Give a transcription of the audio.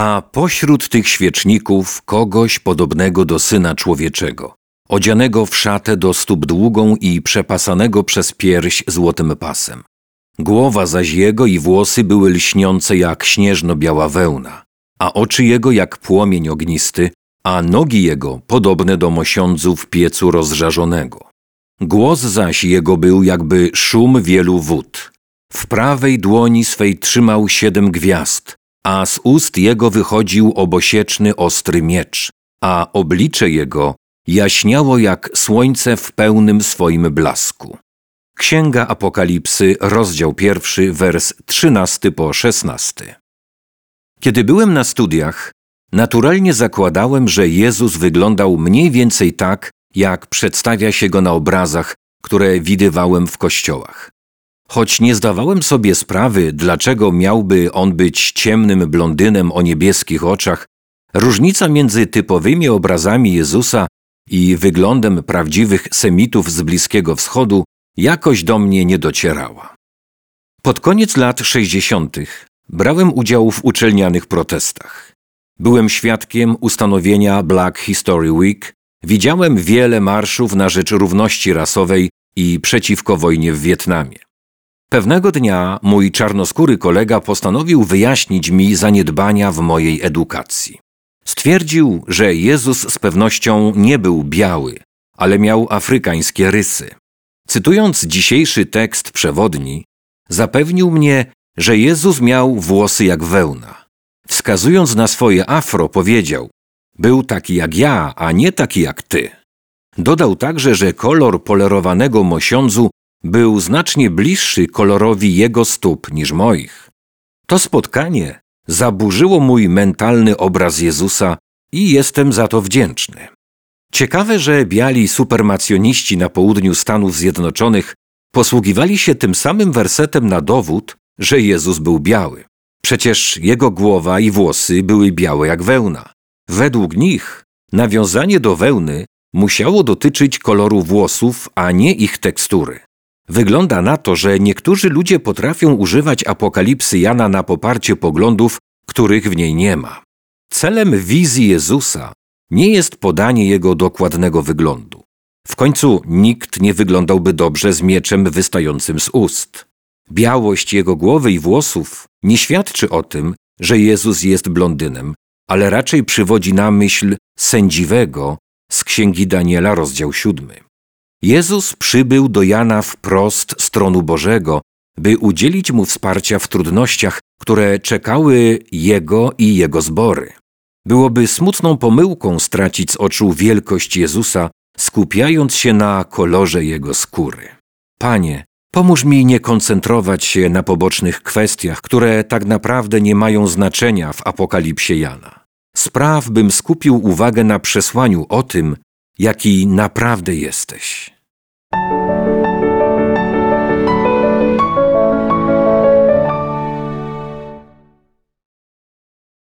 A pośród tych świeczników kogoś podobnego do syna człowieczego, odzianego w szatę do stóp długą i przepasanego przez pierś złotym pasem. Głowa zaś jego i włosy były lśniące jak śnieżno-biała wełna, a oczy jego jak płomień ognisty, a nogi jego podobne do mosiądzu w piecu rozżarzonego. Głos zaś jego był jakby szum wielu wód. W prawej dłoni swej trzymał siedem gwiazd, a z ust jego wychodził obosieczny ostry miecz, a oblicze jego jaśniało jak słońce w pełnym swoim blasku. Księga Apokalipsy, rozdział pierwszy, wers trzynasty po szesnasty. Kiedy byłem na studiach, naturalnie zakładałem, że Jezus wyglądał mniej więcej tak, jak przedstawia się go na obrazach, które widywałem w kościołach. Choć nie zdawałem sobie sprawy, dlaczego miałby on być ciemnym blondynem o niebieskich oczach, różnica między typowymi obrazami Jezusa i wyglądem prawdziwych Semitów z Bliskiego Wschodu jakoś do mnie nie docierała. Pod koniec lat 60. brałem udział w uczelnianych protestach. Byłem świadkiem ustanowienia Black History Week, widziałem wiele marszów na rzecz równości rasowej i przeciwko wojnie w Wietnamie. Pewnego dnia mój czarnoskóry kolega postanowił wyjaśnić mi zaniedbania w mojej edukacji. Stwierdził, że Jezus z pewnością nie był biały, ale miał afrykańskie rysy. Cytując dzisiejszy tekst przewodni, zapewnił mnie, że Jezus miał włosy jak wełna. Wskazując na swoje afro, powiedział: Był taki jak ja, a nie taki jak ty. Dodał także, że kolor polerowanego mosiądzu był znacznie bliższy kolorowi jego stóp niż moich. To spotkanie zaburzyło mój mentalny obraz Jezusa i jestem za to wdzięczny. Ciekawe, że biali supermacjoniści na południu Stanów Zjednoczonych posługiwali się tym samym wersetem na dowód, że Jezus był biały. Przecież jego głowa i włosy były białe jak wełna. Według nich nawiązanie do wełny musiało dotyczyć koloru włosów, a nie ich tekstury. Wygląda na to, że niektórzy ludzie potrafią używać apokalipsy Jana na poparcie poglądów, których w niej nie ma. Celem wizji Jezusa nie jest podanie jego dokładnego wyglądu. W końcu nikt nie wyglądałby dobrze z mieczem wystającym z ust. Białość jego głowy i włosów nie świadczy o tym, że Jezus jest blondynem, ale raczej przywodzi na myśl sędziwego z księgi Daniela, rozdział siódmy. Jezus przybył do Jana wprost z tronu Bożego, by udzielić mu wsparcia w trudnościach, które czekały jego i jego zbory. Byłoby smutną pomyłką stracić z oczu wielkość Jezusa, skupiając się na kolorze jego skóry. Panie, pomóż mi nie koncentrować się na pobocznych kwestiach, które tak naprawdę nie mają znaczenia w apokalipsie Jana. Spraw, bym skupił uwagę na przesłaniu o tym, jaki naprawdę jesteś.